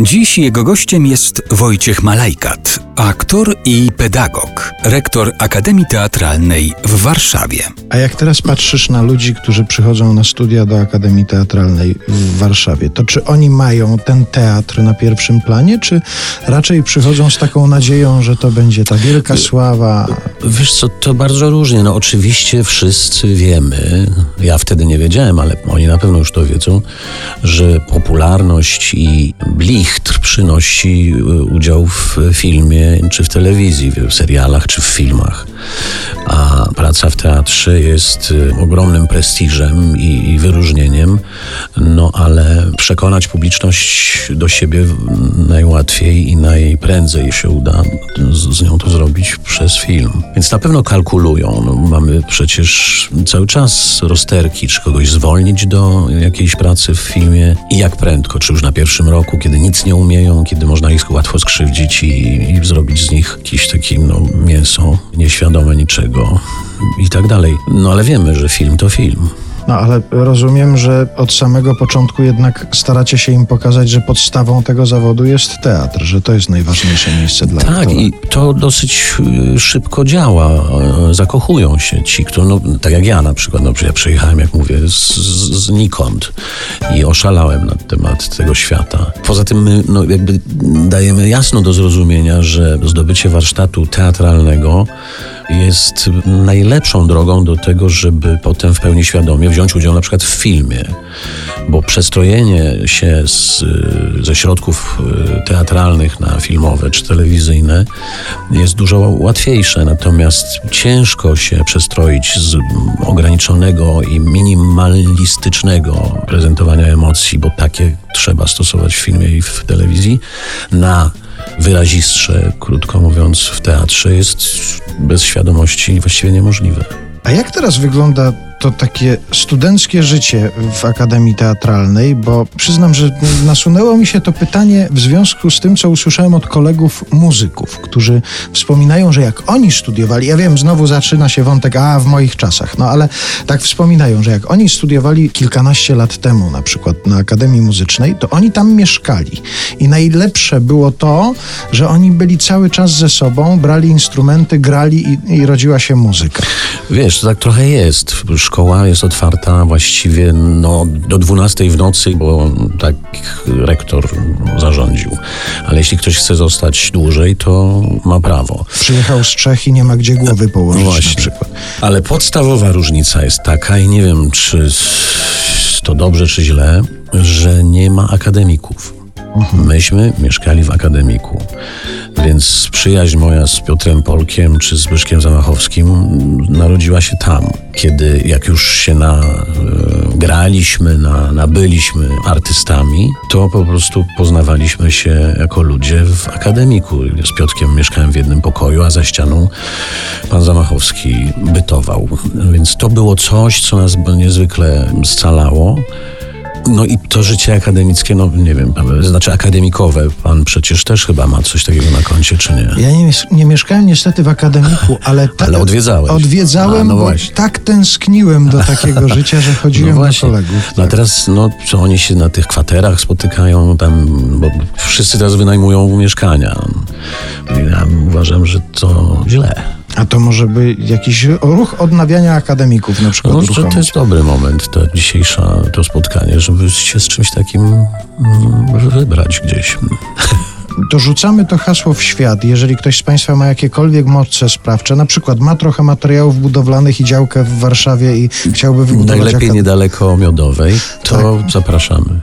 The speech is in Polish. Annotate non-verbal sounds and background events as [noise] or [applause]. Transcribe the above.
Dziś jego gościem jest Wojciech Malajkat, aktor i pedagog, rektor Akademii Teatralnej w Warszawie. A jak teraz patrzysz na ludzi, którzy przychodzą na studia do Akademii Teatralnej w Warszawie, to czy oni mają ten teatr na pierwszym planie, czy raczej przychodzą z taką nadzieją, że to będzie ta wielka sława? Wiesz co, to bardzo różnie. No oczywiście wszyscy wiemy, ja wtedy nie wiedziałem, ale oni na pewno już to wiedzą, że popularność i blichtr przynosi y, udział w filmie czy w telewizji, w serialach czy w filmach. A praca w teatrze jest y, ogromnym prestiżem i, i wyróżnieniem, no ale przekonać publiczność do siebie najłatwiej i najprędzej się uda z, z nią to zrobić przez film. Więc na pewno kalkulują. No, mamy przecież cały czas rozterki, czy kogoś zwolnić do jakiejś pracy w filmie i jak prędko, czy już na pierwszym roku, kiedy nic nie umieją, kiedy można ich łatwo skrzywdzić i, i zrobić z nich jakieś takie no, mięso nieświadome niczego i tak dalej. No ale wiemy, że film to film. No ale rozumiem, że od samego początku jednak staracie się im pokazać, że podstawą tego zawodu jest teatr, że to jest najważniejsze miejsce dla Tak, aktora. i to dosyć y, szybko działa. E, Zakochują się ci, którzy, no, tak jak ja na przykład, no, ja przyjechałem, jak mówię, z, z, znikąd i oszalałem na temat tego świata. Poza tym my no, jakby dajemy jasno do zrozumienia, że zdobycie warsztatu teatralnego jest najlepszą drogą do tego, żeby potem w pełni świadomie wziąć udział na przykład w filmie. Bo przestrojenie się z, ze środków y, teatralnych na filmowe czy telewizyjne jest dużo łatwiejsze, natomiast ciężko się przestroić z ograniczonego i minimalistycznego prezentowania emocji, bo takie trzeba stosować w filmie i w telewizji, na wyrazistsze, krótko mówiąc, w teatrze jest bez świadomości właściwie niemożliwe. A jak teraz wygląda to takie studenckie życie w Akademii Teatralnej? Bo przyznam, że nasunęło mi się to pytanie w związku z tym, co usłyszałem od kolegów muzyków, którzy wspominają, że jak oni studiowali, ja wiem, znowu zaczyna się wątek, a w moich czasach, no ale tak wspominają, że jak oni studiowali kilkanaście lat temu, na przykład na Akademii Muzycznej, to oni tam mieszkali. I najlepsze było to, że oni byli cały czas ze sobą, brali instrumenty, grali i, i rodziła się muzyka. Wiesz, to tak trochę jest. Szkoła jest otwarta właściwie no, do 12 w nocy, bo tak rektor zarządził. Ale jeśli ktoś chce zostać dłużej, to ma prawo. Przyjechał z Czech i nie ma gdzie głowy położyć No na właśnie. przykład. Ale podstawowa różnica jest taka, i nie wiem, czy to dobrze, czy źle, że nie ma akademików. Myśmy mieszkali w akademiku, więc przyjaźń moja z Piotrem Polkiem czy Zbyszkiem Zamachowskim narodziła się tam, kiedy jak już się na, e, na, nabyliśmy artystami, to po prostu poznawaliśmy się jako ludzie w akademiku. Z Piotrkiem mieszkałem w jednym pokoju, a za ścianą pan Zamachowski bytował. Więc to było coś, co nas niezwykle scalało. No i to życie akademickie, no nie wiem, znaczy akademikowe, pan przecież też chyba ma coś takiego na koncie, czy nie? Ja nie, nie mieszkałem niestety w akademiku, ale, ta, Ale odwiedzałeś. odwiedzałem, A, no bo właśnie. tak tęskniłem do takiego [laughs] życia, że chodziłem do kolegów. No a Tak. teraz, no, co oni się na tych kwaterach spotykają, tam, bo wszyscy teraz wynajmują mieszkania. Ja uważam, że to źle. A to może by jakiś ruch odnawiania akademików na przykład No, uruchomić. to jest dobry moment, to dzisiejsza, to spotkanie, żeby się z czymś takim mm, wybrać gdzieś. [laughs] To rzucamy to hasło w świat. Jeżeli ktoś z Państwa ma jakiekolwiek moce sprawcze, na przykład ma trochę materiałów budowlanych i działkę w Warszawie i chciałby wybudować Najlepiej akad- niedaleko Miodowej, to Tak. zapraszamy.